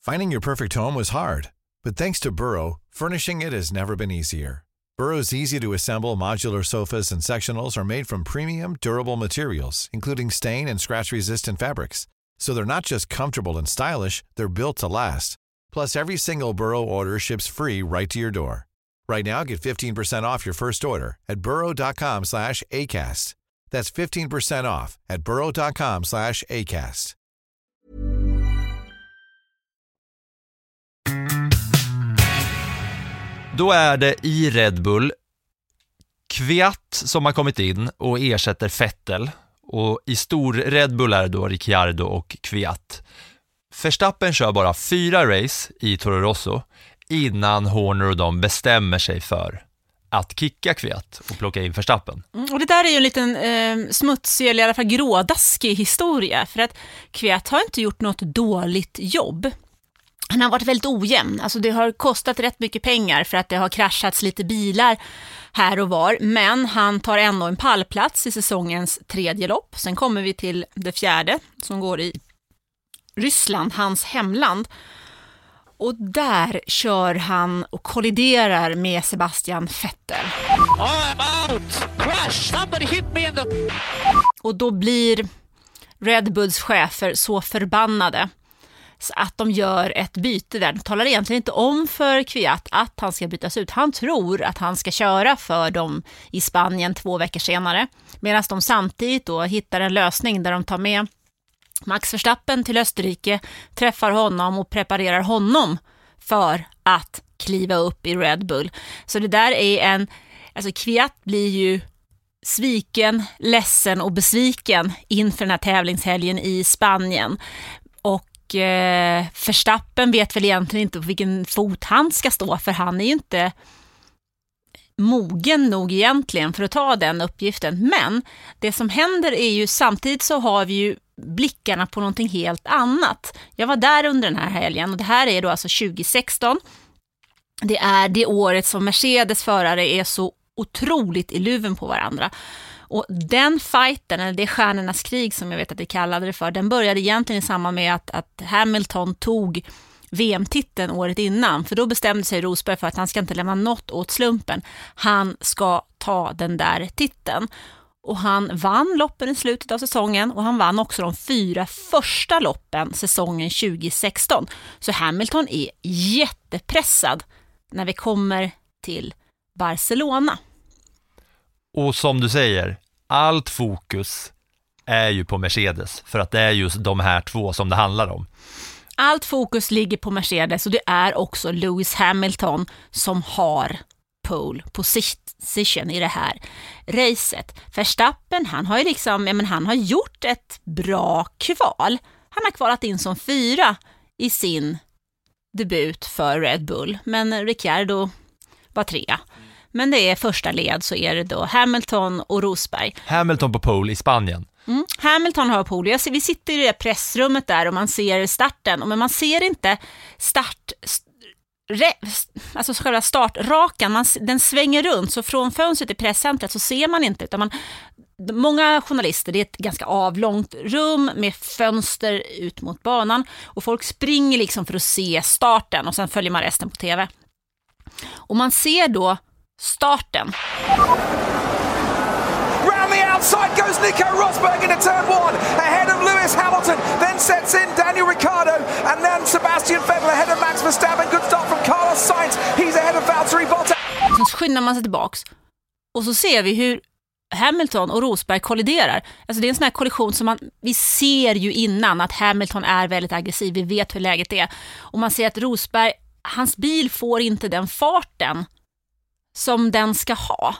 Finding your perfect home was hard, but thanks to Burrow, furnishing it has never been easier. Burrow's easy to assemble modular sofas and sectionals are made from premium, durable materials, including stain and scratch resistant fabrics. So they're not just comfortable and stylish, they're built to last. Plus, every single Burrow order ships free right to your door. Right now, get 15% off your first order at burrow.com slash ACAST. That's 15% off at burrow.com slash ACAST. Då är det i Red Bull Kviat som har kommit in och ersätter Fettel. och i stor Red Bull är det då Ricciardo och Kviat. Verstappen kör bara fyra race i Toro Rosso innan Horner och de bestämmer sig för att kicka Kviat och plocka in Verstappen. Mm, Och det där är ju en liten eh, smutsig, eller i alla fall grådaskig historia, för att Kviat har inte gjort något dåligt jobb. Han har varit väldigt ojämn, alltså det har kostat rätt mycket pengar för att det har kraschats lite bilar här och var, men han tar ändå en pallplats i säsongens tredje lopp. Sen kommer vi till det fjärde som går i Ryssland, hans hemland. Och där kör han och kolliderar med Sebastian Vettel. I'm out! Crash! Somebody hit me in the... Och då blir Red Bulls chefer så förbannade så att de gör ett byte där. De talar egentligen inte om för Kviat att han ska bytas ut. Han tror att han ska köra för dem i Spanien två veckor senare. Medan de samtidigt då hittar en lösning där de tar med Max Verstappen till Österrike, träffar honom och preparerar honom för att kliva upp i Red Bull. Så det där är en, alltså Kviat blir ju sviken, ledsen och besviken inför den här tävlingshelgen i Spanien. Och eh, Verstappen vet väl egentligen inte på vilken fot han ska stå, för han är ju inte mogen nog egentligen för att ta den uppgiften. Men det som händer är ju samtidigt så har vi ju blickarna på någonting helt annat. Jag var där under den här helgen och det här är då alltså 2016. Det är det året som Mercedes förare är så otroligt i luven på varandra. Och den fighten, eller det stjärnornas krig som jag vet att vi kallade det för, den började egentligen i samband med att, att Hamilton tog VM-titeln året innan, för då bestämde sig Rosberg för att han ska inte lämna något åt slumpen. Han ska ta den där titeln. Och han vann loppen i slutet av säsongen och han vann också de fyra första loppen säsongen 2016. Så Hamilton är jättepressad när vi kommer till Barcelona. Och som du säger, allt fokus är ju på Mercedes, för att det är just de här två som det handlar om. Allt fokus ligger på Mercedes och det är också Lewis Hamilton som har pole position i det här racet. Verstappen, han har ju liksom, ja, men han har gjort ett bra kval. Han har kvalat in som fyra i sin debut för Red Bull, men Ricciardo var trea. Men det är första led så är det då Hamilton och Rosberg. Hamilton på pole i Spanien. Mm. Hamilton har pole. Ser, vi sitter i det pressrummet där och man ser starten, men man ser inte start, alltså själva startrakan, man, den svänger runt, så från fönstret i presscentret så ser man inte, utan man, Många journalister, det är ett ganska avlångt rum med fönster ut mot banan och folk springer liksom för att se starten och sen följer man resten på tv. Och man ser då starten. Round the outside goes Nico Rosberg into turn one, ahead of Lewis Hamilton. Then sets in Daniel Ricciardo, and then Sebastian Vettel ahead of Max Verstappen. Skyndar man sig tillbaks och så ser vi hur Hamilton och Rosberg kolliderar. Alltså det är en sån här kollision som man, vi ser ju innan att Hamilton är väldigt aggressiv, vi vet hur läget är. Och man ser att Rosberg, hans bil får inte den farten som den ska ha.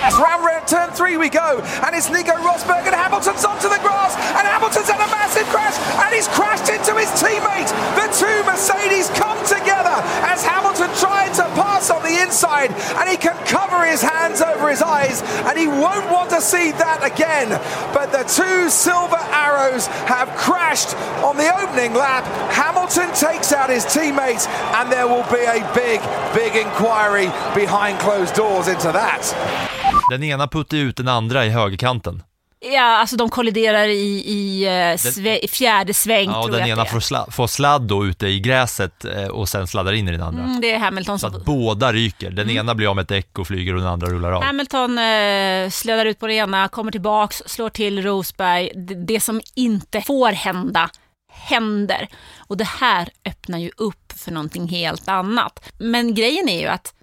As round round turn three we go, and it's Nico Rosberg and Hamilton's onto the grass, and Hamilton's had a massive crash, and he's crashed into his teammate. The two Mercedes come together as Hamilton tried to pass on the inside, and he can cover his hands over his eyes, and he won't want to see that again. But the two silver arrows have crashed on the opening lap. Hamilton takes out his teammate, and there will be a big, big inquiry behind closed doors into that. Den ena puttar ut den andra i högerkanten. Ja, alltså de kolliderar i, i, eh, sve, fjärde sväng Ja, och tror den jag ena att det är. får, sla, får sladd då ute i gräset eh, och sen sladdar in i den andra. Mm, det är Hamilton Så som... att båda ryker. Den ena blir av med ett däck och flyger och den andra rullar av. Hamilton eh, slädar ut på det ena, kommer tillbaks, slår till Rosberg. Det, det som inte får hända, händer. Och det här öppnar ju upp för någonting helt annat. Men grejen är ju att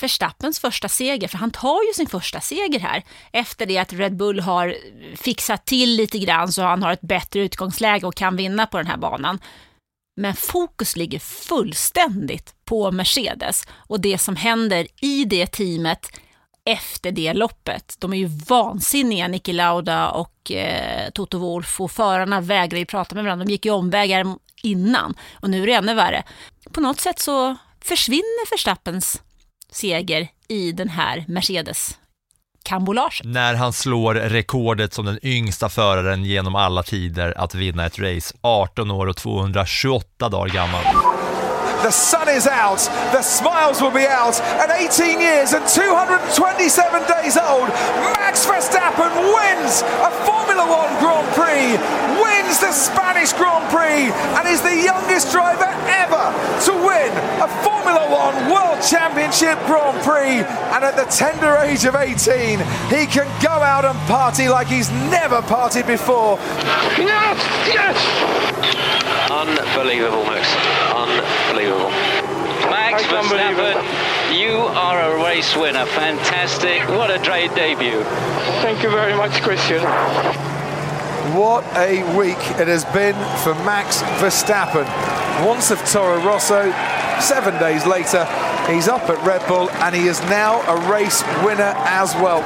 Verstappens första seger, för han tar ju sin första seger här efter det att Red Bull har fixat till lite grann så han har ett bättre utgångsläge och kan vinna på den här banan. Men fokus ligger fullständigt på Mercedes och det som händer i det teamet efter det loppet. De är ju vansinniga, Niki Lauda och eh, Toto Wolff och förarna vägrar ju prata med varandra. De gick ju omvägar innan och nu är det ännu värre. På något sätt så försvinner Verstappens seger i den här Mercedes kambolaget. När han slår rekordet som den yngsta föraren genom alla tider att vinna ett race, 18 år och 228 dagar gammal. The sun is out, the smiles will be out. At 18 years and 227 days old, Max Verstappen wins a Formula One Grand Prix, wins the Spanish Grand Prix, and is the youngest driver ever to win a Formula One World Championship Grand Prix, and at the tender age of 18, he can go out and party like he's never partied before. Yes! Yes! Unbelievable, Max. Unbelievable. Max Verstappen, you are a race winner. Fantastic. What a great debut. Thank you very much, Christian. What a week it has been for Max Verstappen. Once of Toro Rosso, seven days later, he's up at Red Bull and he is now a race winner as well.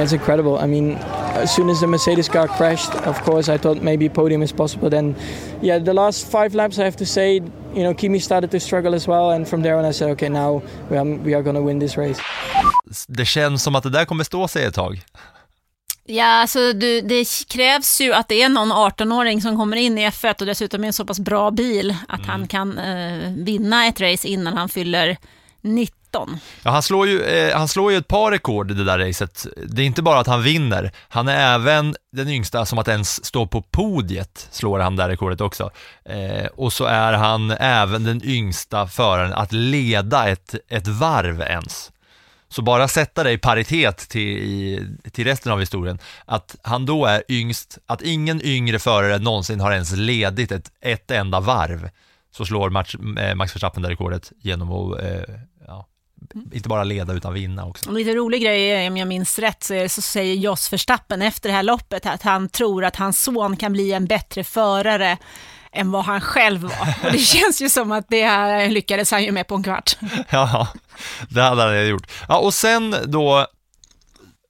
It's incredible. I mean, as soon as the Mercedes car crashed, of course, I thought maybe podium is possible. Then, yeah, the last five laps, I have to say, you know, Kimi started to struggle as well. And from there on, I said, okay, now we are, we are going to win this race. Det känns som att det där kommer stå sig ett tag. Ja, alltså du, det krävs ju att det är någon 18-åring som kommer in i F1 och dessutom är en så pass bra bil att han kan eh, vinna ett race innan han fyller 19. Ja, han, slår ju, eh, han slår ju ett par rekord i det där racet. Det är inte bara att han vinner, han är även den yngsta som att ens stå på podiet, slår han det där rekordet också. Eh, och så är han även den yngsta föraren att leda ett, ett varv ens. Så bara sätta det i paritet till, i, till resten av historien, att han då är yngst, att ingen yngre förare någonsin har ens ledit ett, ett enda varv, så slår Max, eh, Max Verstappen det rekordet genom att, eh, ja, inte bara leda utan vinna också. En lite rolig grej är, om jag minns rätt, så, det, så säger Jos Verstappen efter det här loppet att han tror att hans son kan bli en bättre förare än vad han själv var. Och det känns ju som att det här lyckades han ju med på en kvart. Ja, det hade han gjort. Ja, och sen då,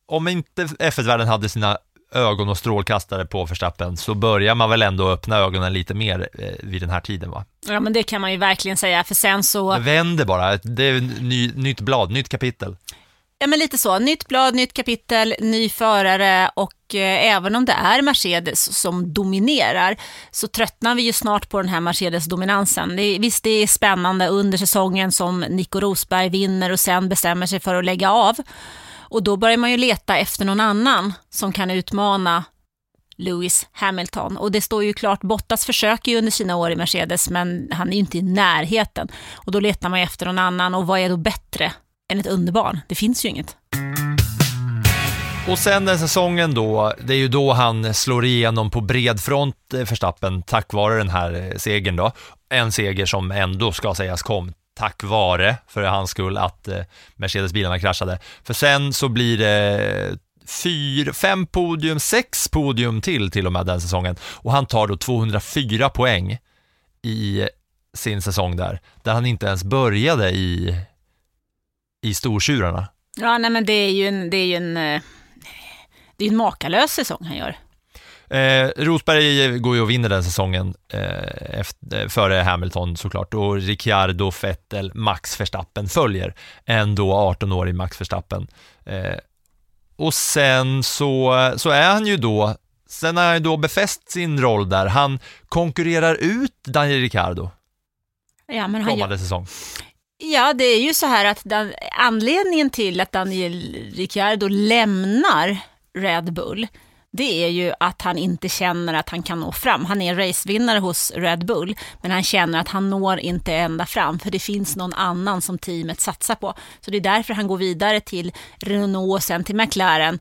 om inte F1-världen hade sina ögon och strålkastare på Verstappen så börjar man väl ändå öppna ögonen lite mer eh, vid den här tiden va? Ja men det kan man ju verkligen säga för sen så... Det vänder bara, det är ny, nytt blad, nytt kapitel. Ja men lite så, nytt blad, nytt kapitel, ny förare och eh, även om det är Mercedes som dominerar så tröttnar vi ju snart på den här Mercedes-dominansen. Det, visst det är spännande under säsongen som Nico Rosberg vinner och sen bestämmer sig för att lägga av. Och då börjar man ju leta efter någon annan som kan utmana Lewis Hamilton. Och det står ju klart, Bottas försöker ju under sina år i Mercedes men han är ju inte i närheten. Och då letar man ju efter någon annan och vad är då bättre än ett underbarn? Det finns ju inget. Och sen den säsongen då, det är ju då han slår igenom på bred front eh, Verstappen tack vare den här eh, segern då. En seger som ändå ska sägas kom tack vare, för hans skull, att eh, Mercedes-bilarna kraschade. För sen så blir det fyra, fem podium, sex podium till till och med den säsongen. Och han tar då 204 poäng i sin säsong där, där han inte ens började i, i stortjurarna. Ja, nej men det är ju en, det är ju en, eh, det är en makalös säsong han gör. Eh, Rosberg går ju och vinner den säsongen eh, efter, före Hamilton såklart och Ricciardo, Vettel, Max Verstappen följer en då 18-årig Max Verstappen. Eh, och sen så, så är han ju då, sen har han ju då befäst sin roll där, han konkurrerar ut Daniel Ricciardo ja, men han kommande gör... säsong. Ja, det är ju så här att den, anledningen till att Daniel Ricciardo lämnar Red Bull, det är ju att han inte känner att han kan nå fram. Han är racevinnare hos Red Bull, men han känner att han når inte ända fram, för det finns någon annan som teamet satsar på. Så det är därför han går vidare till Renault och sen till McLaren.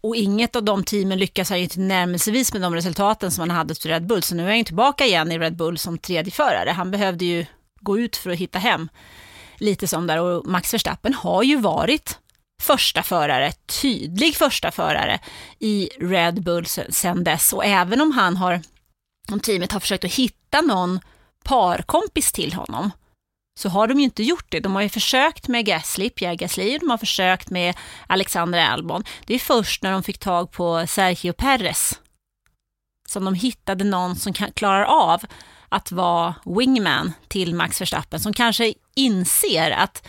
Och inget av de teamen lyckas han ju inte närmelsevis med de resultaten som han hade hos Red Bull, så nu är han ju tillbaka igen i Red Bull som tredje förare. Han behövde ju gå ut för att hitta hem. Lite som där, och Max Verstappen har ju varit första förare, tydlig första förare i Red Bull sen dess. Och även om han har, om teamet har försökt att hitta någon parkompis till honom, så har de ju inte gjort det. De har ju försökt med Gasly, Pierre Gasly, de har försökt med Alexander Albon. Det är först när de fick tag på Sergio Perez som de hittade någon som klarar av att vara wingman till Max Verstappen, som kanske inser att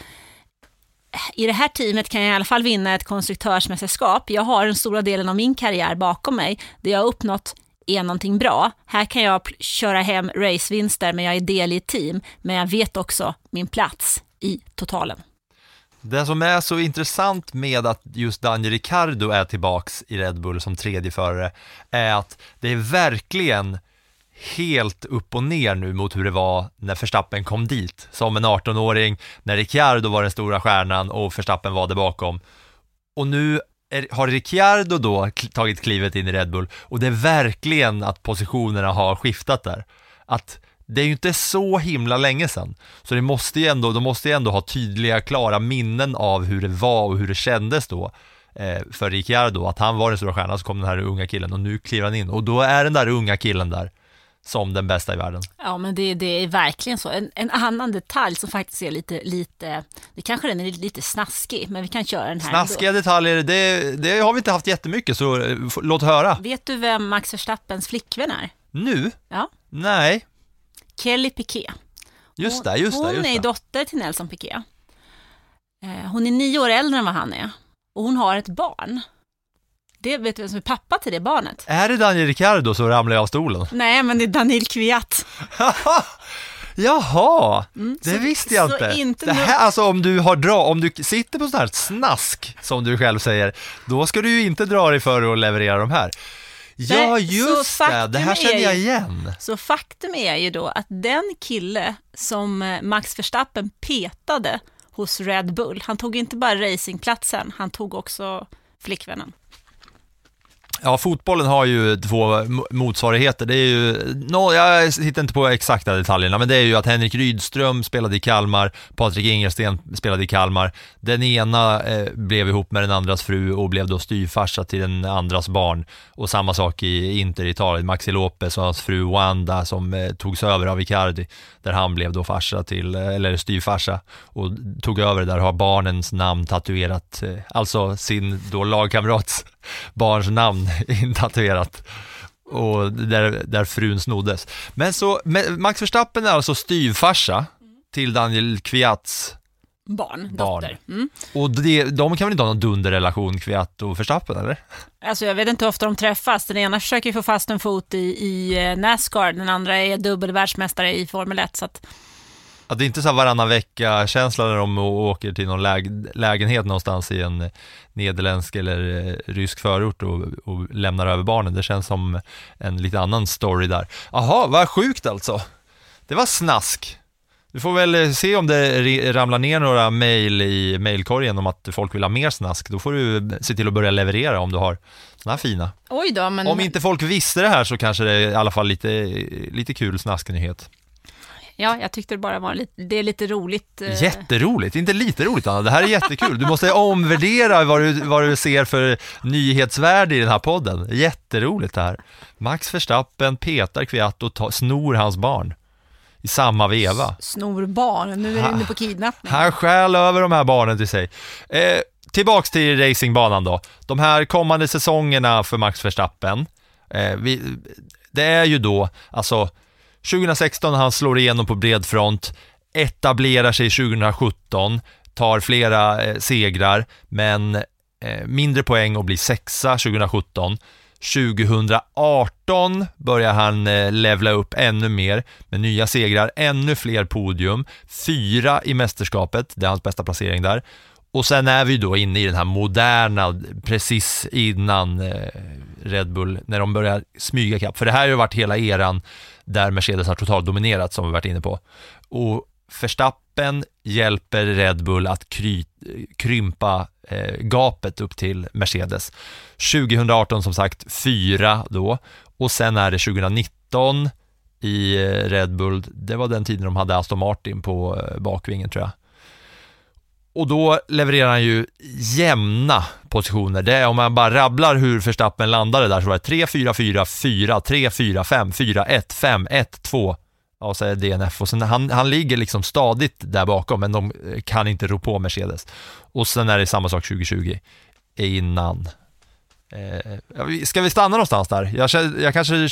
äh, i det här teamet kan jag i alla fall vinna ett konstruktörsmästerskap. Jag har den stora delen av min karriär bakom mig. Det jag har uppnått är någonting bra. Här kan jag köra hem racevinster, men jag är del i ett team. Men jag vet också min plats i totalen. Det som är så intressant med att just Daniel Ricciardo är tillbaks i Red Bull som tredje förare är att det är verkligen helt upp och ner nu mot hur det var när Verstappen kom dit. Som en 18-åring, när Ricciardo var den stora stjärnan och Verstappen var där bakom. Och nu är, har Ricciardo då tagit klivet in i Red Bull och det är verkligen att positionerna har skiftat där. Att det är ju inte så himla länge sedan, så det måste ju ändå, de måste ju ändå ha tydliga, klara minnen av hur det var och hur det kändes då eh, för Ricciardo, att han var den stora stjärnan, så kom den här unga killen och nu kliver han in och då är den där unga killen där som den bästa i världen. Ja, men det, det är verkligen så. En, en annan detalj som faktiskt är lite, lite, det kanske den är lite snaskig, men vi kan köra den här Snaskiga ändå. detaljer, det, det har vi inte haft jättemycket, så eh, låt höra. Vet du vem Max Verstappens flickvän är? Nu? Ja, Nej, Kelly Piquet. just det, just det, hon just är dotter till Nelson Piquet. Eh, Hon är nio år äldre än vad han är och hon har ett barn. Det vet du vem som är pappa till det barnet? Är det Daniel Ricciardo så ramlar jag av stolen? Nej, men det är Daniel Kviat. Jaha, det Mm, så- visste jag inte. inte det här, alltså om du har dra, om du sitter på sånt här snask, som du själv säger, då ska du ju inte dra dig för att leverera de här. Ja, Nej, just det, det här är känner jag igen. Så faktum är ju då att den kille som eh, Max Verstappen petade hos Red Bull, han tog inte bara racingplatsen, han tog också flickvännen. Ja, fotbollen har ju två motsvarigheter. Det är ju, no, jag hittar inte på exakta detaljerna, men det är ju att Henrik Rydström spelade i Kalmar, Patrik Ingersten spelade i Kalmar. Den ena eh, blev ihop med den andras fru och blev då styvfarsa till den andras barn. Och samma sak i Inter i Italien, Maxi Lopez och hans fru Wanda som eh, togs över av Icardi, där han blev då farsa till, eh, eller styvfarsa och tog över där har barnens namn tatuerat, eh, alltså sin då lagkamrats barns namn intatuerat och där, där frun snoddes. Men så, Max Verstappen är alltså styvfarsa till Daniel Kviats Barn, barn. dotter. Mm. Och det, de kan väl inte ha någon dunderrelation, Kviat och Verstappen, eller? Alltså jag vet inte hur ofta de träffas. Den ena försöker få fast en fot i, i eh, Nascar, den andra är dubbel världsmästare i Formel 1. Så att, Att det är inte så här varannan vecka-känsla när de åker till någon läg, lägenhet någonstans i en nederländsk eller eh, rysk förort och, och lämnar över barnen. Det känns som en lite annan story där. Jaha, vad sjukt alltså. Det var snask. Du får väl eh, se om det ramlar ner några mejl i mejlkorgen om att folk vill ha mer snask. Då får du se till att börja leverera om du har såna här fina. oj då, men... Om inte folk visste det här så kanske det är i alla fall lite, lite kul snasknyhet. Ja, jag tyckte det bara var lite, det är lite roligt. eh, Jätteroligt, inte lite roligt Anna, det här är jättekul. Du måste omvärdera vad du, vad du ser för nyhetsvärde i den här podden. Jätteroligt det här. Max Verstappen petar Kviat och tar, snor hans barn i samma veva. Snor barn, nu är du inne på kidnappning. Han stjäl över de här barnen till sig. Eh, tillbaks till racingbanan då. De här kommande säsongerna för Max Verstappen. Eh, vi, det är ju då, alltså 2016 han slår igenom på bred front, etablerar sig 2017, tar flera eh, segrar, men eh, mindre poäng och blir sexa 2017. 2018 börjar han eh, levla upp ännu mer med nya segrar, ännu fler podium, fyra i mästerskapet, det är hans bästa placering där. Och sen är vi då inne i den här moderna, precis innan eh, Red Bull, när de börjar smyga kapp. För det här har ju varit hela eran där Mercedes har totalt dominerat, som vi varit inne på. Och Verstappen hjälper Red Bull att kry, krympa eh, gapet upp till Mercedes. 2018 som sagt fyra då och sen är det 2019 i eh, Red Bull, det var den tiden de hade Aston Martin på eh, bakvingen tror jag. Och då levererar han ju jämna positioner. Det är om man bara rabblar hur Verstappen landade där så var det 3, 4, 4, 4, 3, 4, 5, 4, 1, 5, 1, 2. Ja, så är det DNF och sen han, han ligger liksom stadigt där bakom men de eh, kan inte ro på Mercedes. Och sen är det samma sak 2020 innan. Eh, ska vi stanna någonstans där? Jag, jag kanske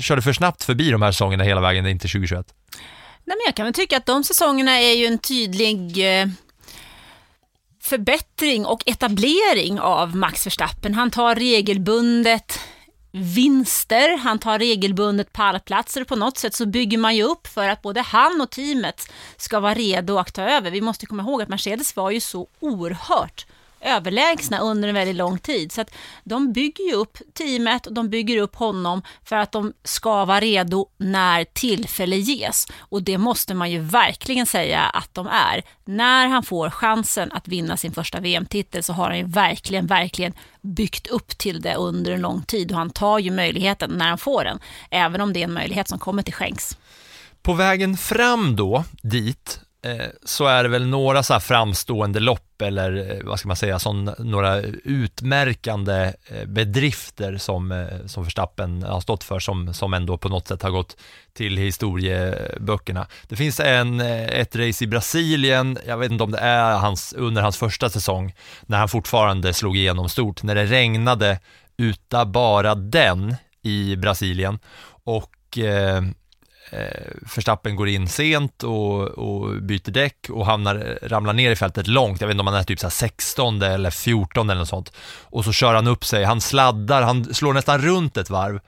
körde för snabbt förbi de här säsongerna hela vägen in till 2021. Nej, men jag kan väl tycka att de säsongerna är ju en tydlig eh, förbättring och etablering av Max Verstappen. Han tar regelbundet vinster, han tar regelbundet pallplatser. På något sätt så bygger man ju upp för att både han och teamet ska vara redo att ta över. Vi måste komma ihåg att Mercedes var ju så oerhört överlägsna under en väldigt lång tid. Så att de bygger ju upp teamet och de bygger upp honom för att de ska vara redo när tillfälle ges. Och det måste man ju verkligen säga att de är. När han får chansen att vinna sin första VM-titel så har han ju verkligen, verkligen byggt upp till det under en lång tid och han tar ju möjligheten när han får den, även om det är en möjlighet som kommer till skänks. På vägen fram då, dit, Eh, så är det väl några så här framstående lopp eller eh, vad ska man säga, sån, några utmärkande eh, bedrifter som, som Verstappen har stått för som, som ändå på något sätt har gått till historieböckerna. Det finns en, ett race i Brasilien, jag vet inte om det är hans, under hans första säsong, när han fortfarande slog igenom stort, när det regnade uta bara den i Brasilien och eh, eh, Verstappen går in sent och, och byter däck och hamnar, ramlar ner i fältet långt, jag vet inte om han är typ så 16 eller 14 eller något sånt. Och så kör han upp sig, han sladdar, han slår nästan runt ett varv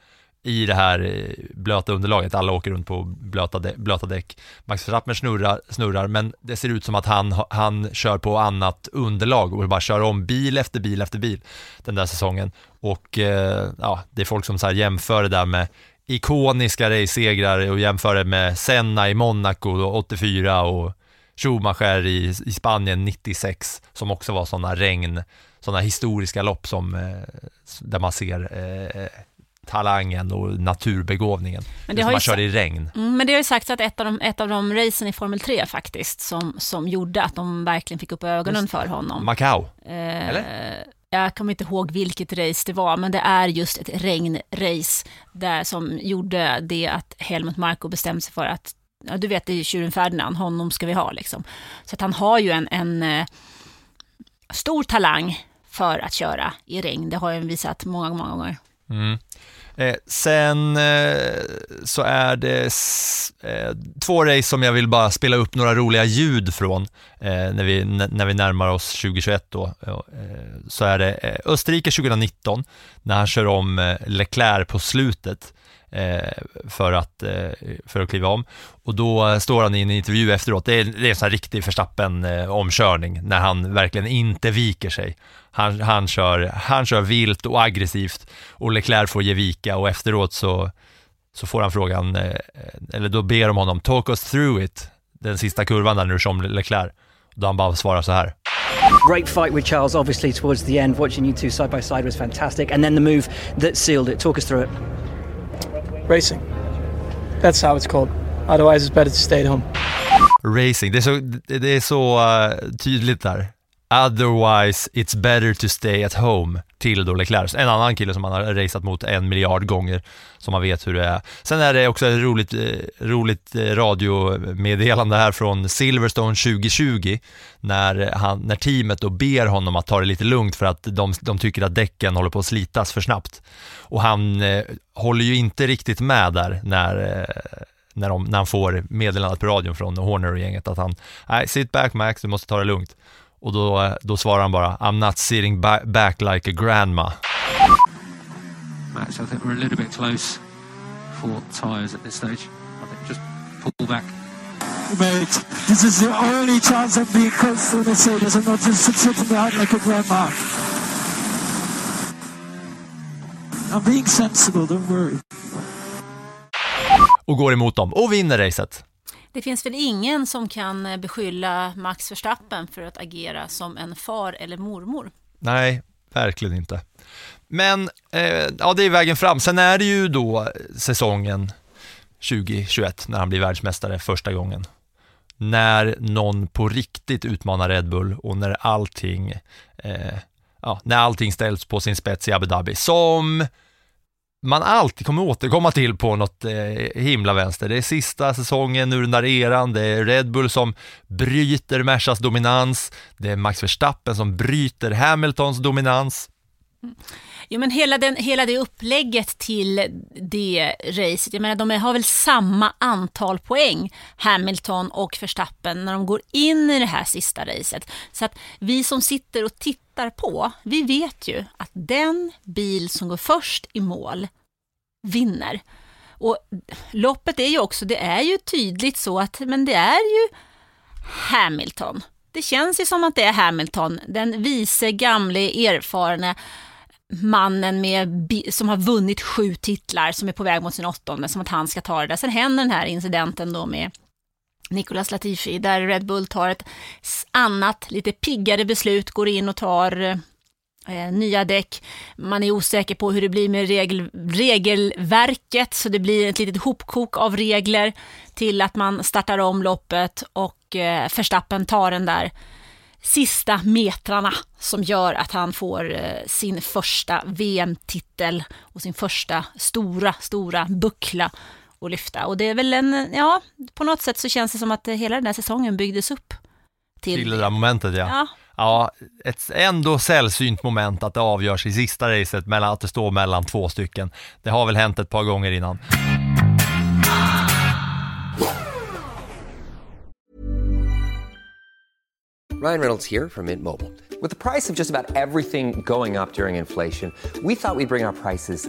i det här eh, blöta underlaget, alla åker runt på blöta, dä, blöta däck. Max Verstappen snurrar, snurrar, men det ser ut som att han, han kör på annat underlag och bara kör om bil efter bil efter bil den där säsongen. Och eh, ja, det är folk som så jämför det där med ikoniska race-segrar och jämför det med Senna i Monaco 84 och Schumacher i, i Spanien 96 som också var sådana regn, sådana historiska lopp som, eh, där man ser eh, talangen och naturbegåvningen. Men det har man kör i regn. Mm, men det har ju sagts att ett av de, ett av de racen i Formel 3 faktiskt som, som gjorde att de verkligen fick upp ögonen just, för honom. Macau? Eh, Eller? Jag kommer inte ihåg vilket race det var, men det är just ett regnrace där som gjorde det att Helmut Marko bestämde sig för att, ja, du vet det är tjuren Ferdinand, honom ska vi ha liksom. Så att han har ju en, en eh, stor talang för att köra i regn, det har han visat många, många gånger. Mm. Eh, sen eh, så är det eh, två race som jag vill bara spela upp några roliga ljud från eh, när, vi, när vi närmar oss 2021 då. Eh, så är det eh, Österrike 2019 när han kör om eh, Leclerc på slutet Eh, för att, eh, för att kliva om. Och då står han i en intervju efteråt, det är, det är en sån här riktig Verstappen-omkörning, eh, när han verkligen inte viker sig. Han, han, kör, han kör vilt och aggressivt och Leclerc får ge vika och efteråt så, så får han frågan, eller då ber de honom, talk us through it, den sista kurvan där när du kör om Leclerc. Då han bara svarar så här. Great fight with Charles, obviously, towards the end. Watching you two side by side was fantastic. And then the move that sealed it. Talk us through it. Racing. That's how it's called. Otherwise it's better to stay at home. Racing, det är så, det är så uh, tydligt där. Otherwise it's better to stay at home till då Leclerc. En annan kille som man har raceat mot en miljard gånger, som man vet hur det är. Sen är det också ett roligt, eh, roligt eh, radiomeddelande här från Silverstone 2020, när, han, när teamet då ber honom att ta det lite lugnt för att de, de tycker att däcken håller på att slitas för snabbt. Och han eh, håller ju inte riktigt med där när eh, när, de, när han får meddelandet på radion från Horner och gänget att han, nej, sit back Max, du måste ta det lugnt. Och då, då svarar han bara I'm not sitting ba back like a grandma. Max, I think we're a little bit close for tyres at this stage. I think just pull back. Mate, this is the only chance I'm being close to Mercedes. I'm not just sitting behind like a grandma. I'm being sensible, don't worry. Och går emot dem och vinner racet. Det finns väl ingen som kan eh, beskylla Max Verstappen för att agera som en far eller mormor? Nej, verkligen inte. Men eh, ja, det är vägen fram. Sen är det ju då säsongen 2021 när han blir världsmästare första gången. När någon på riktigt utmanar Red Bull och när allting, eh, ja, när allting ställs på sin spets i Abu Dhabi. Som man alltid kommer återkomma till på något eh, himla vänster. Det är sista säsongen ur den där eran, det är Red Bull som bryter Mercas dominans, det är Max Verstappen som bryter Hamiltons dominans. Mm. Jo, men hela, den, hela det upplägget till det racet, jag menar de har väl samma antal poäng, Hamilton och Verstappen, när de går in i det här sista racet. Så att vi som sitter och tittar på, vi vet ju att den bil som går först i mål vinner. Och loppet är ju också, det är ju tydligt så att, men det är ju Hamilton det känns ju som att det är Hamilton, den vise, gamle, erfarne mannen med, som har vunnit sju titlar, som är på väg mot sin åttonde, som att han ska ta det där. Sen händer den här incidenten då med Nicolas Latifi, där Red Bull tar ett annat, lite piggare beslut, går in och tar eh, nya däck. Man är osäker på hur det blir med regel, regelverket, så det blir ett litet hopkok av regler till att man startar om loppet och eh, Verstappen tar den där sista metrarna som gör att han får eh, sin första VM-titel och sin första stora, stora buckla att lyfta. Och det är väl en, ja, på något sätt så känns det som att hela den här säsongen byggdes upp till, Till det där momentet ja. Ja. Ja, ett ändå sällsynt moment att det avgörs i sista racet, mellan, att det står mellan två stycken. Det har väl hänt ett par gånger innan. Ryan Reynolds here from Mint Mobile. With the price of just about everything going up during inflation, we thought we'd bring our prices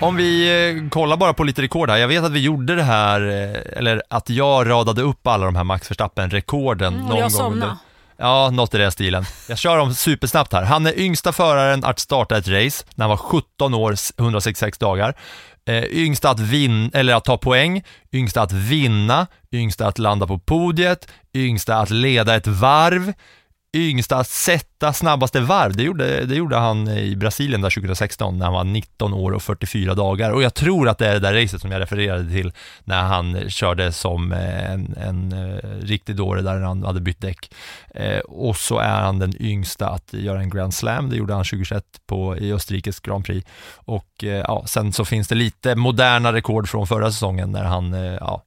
Om vi eh, kollar bara på lite rekord här. Jag vet att vi gjorde det här, eh, eller att jag radade upp alla de här Max Verstappen-rekorden Mm, någon jag gång somnade. Ja, något i den stilen. Jag kör dem supersnabbt här. Han är yngsta föraren att starta ett race när han var 17 år, 166 dagar. Eh, yngsta att vinna, eller att ta poäng, yngsta att vinna, yngsta att landa på podiet, yngsta att leda ett varv, yngsta att sätta snabbaste varv. Det gjorde, det gjorde han i Brasilien där 2016 när han var 19 år och 44 dagar. Och jag tror att det är det där racet som jag refererade till när han körde som eh, en, en eh, riktig dåre där han hade bytt däck. Eh, och så är han den yngsta att göra en Grand Slam. Det gjorde han 2021 på, i Österrikes Grand Prix. Och eh, ja, sen så finns det lite moderna rekord från förra säsongen när han eh, ja,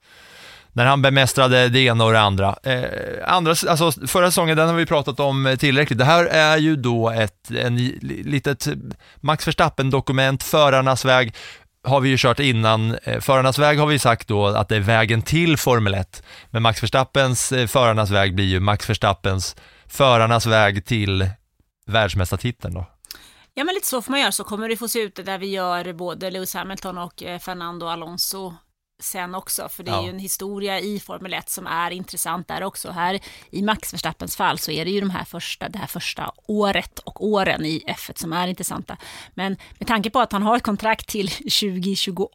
när han bemästrade det ena och det andra. Eh, andra alltså, förra säsongen, den har vi pratat om eh, tillräckligt. Det här är ju då ett en, litet eh, Max Verstappen-dokument, förarnas väg har vi ju kört innan. Eh, förarnas väg har vi sagt då att det är vägen till Formel 1. Men Max Verstappens förarnas väg blir ju Max Verstappens förarnas väg till världsmästartiteln då. Ja, men lite så får man göra. Så kommer det få se ut där vi gör både Lewis Hamilton och Fernando Alonso sen också. För det är Ja. ju en historia i Formel 1 som är intressant där också. Här i Max Verstappens fall så är det ju de här första, det här första året och åren i F1 som är intressanta. Men med tanke på att han har ett kontrakt till 2028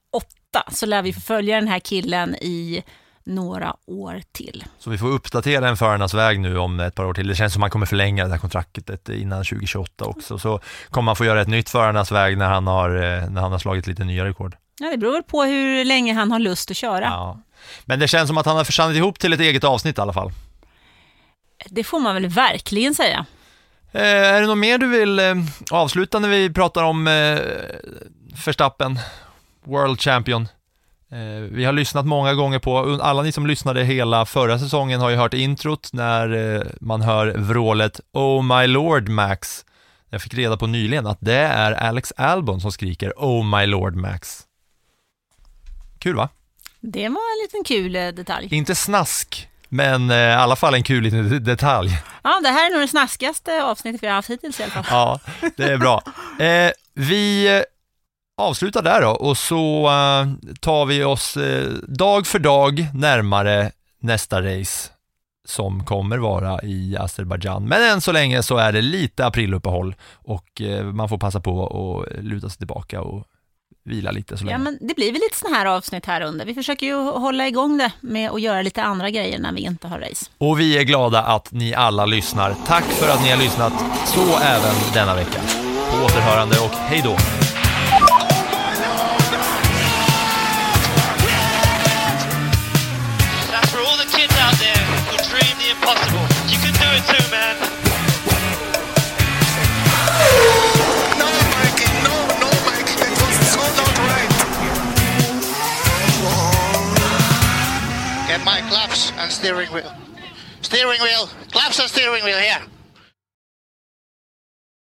så lär vi få följa den här killen i några år till. Så vi får uppdatera en förarnas väg nu om ett par år till. Det känns som att man kommer förlänga det här kontraktet innan 2028 också. Så kommer man få göra ett nytt förarnas väg när han har, eh, när han har slagit lite nya rekord. Ja, det beror väl på hur länge han har lust att köra. Ja. Men det känns som att han har försannat ihop till ett eget avsnitt i alla fall. Det får man väl verkligen säga. Eh, är det något mer du vill eh, avsluta när vi pratar om eh, Verstappen, World Champion? Eh, vi har lyssnat många gånger på, alla ni som lyssnade hela förra säsongen har ju hört introt när eh, man hör vrålet Oh my lord Max. Jag fick reda på nyligen att det är Alex Albon som skriker Oh my lord Max. Kul va? Det var en liten kul eh, detalj. Inte snask, men i alla fall en kul liten detalj. Ja, det här är nog det snaskigaste avsnittet vi har haft hittills i alla fall. Ja, det är bra. Eh, vi avslutar där då och så eh, tar vi oss eh, dag för dag närmare nästa race som kommer vara i Azerbajdzjan. Men än så länge så är det lite apriluppehåll och eh, man får passa på att luta sig tillbaka och vila lite så länge. Ja, men det blir väl lite sådana här avsnitt här under. Vi försöker ju hålla igång det med att göra lite andra grejer när vi inte har race. Och vi är glada att ni alla lyssnar. Tack för att ni har lyssnat, så även denna vecka. På återhörande och hej då! My claps and steering wheel. Steering wheel, claps and steering wheel here.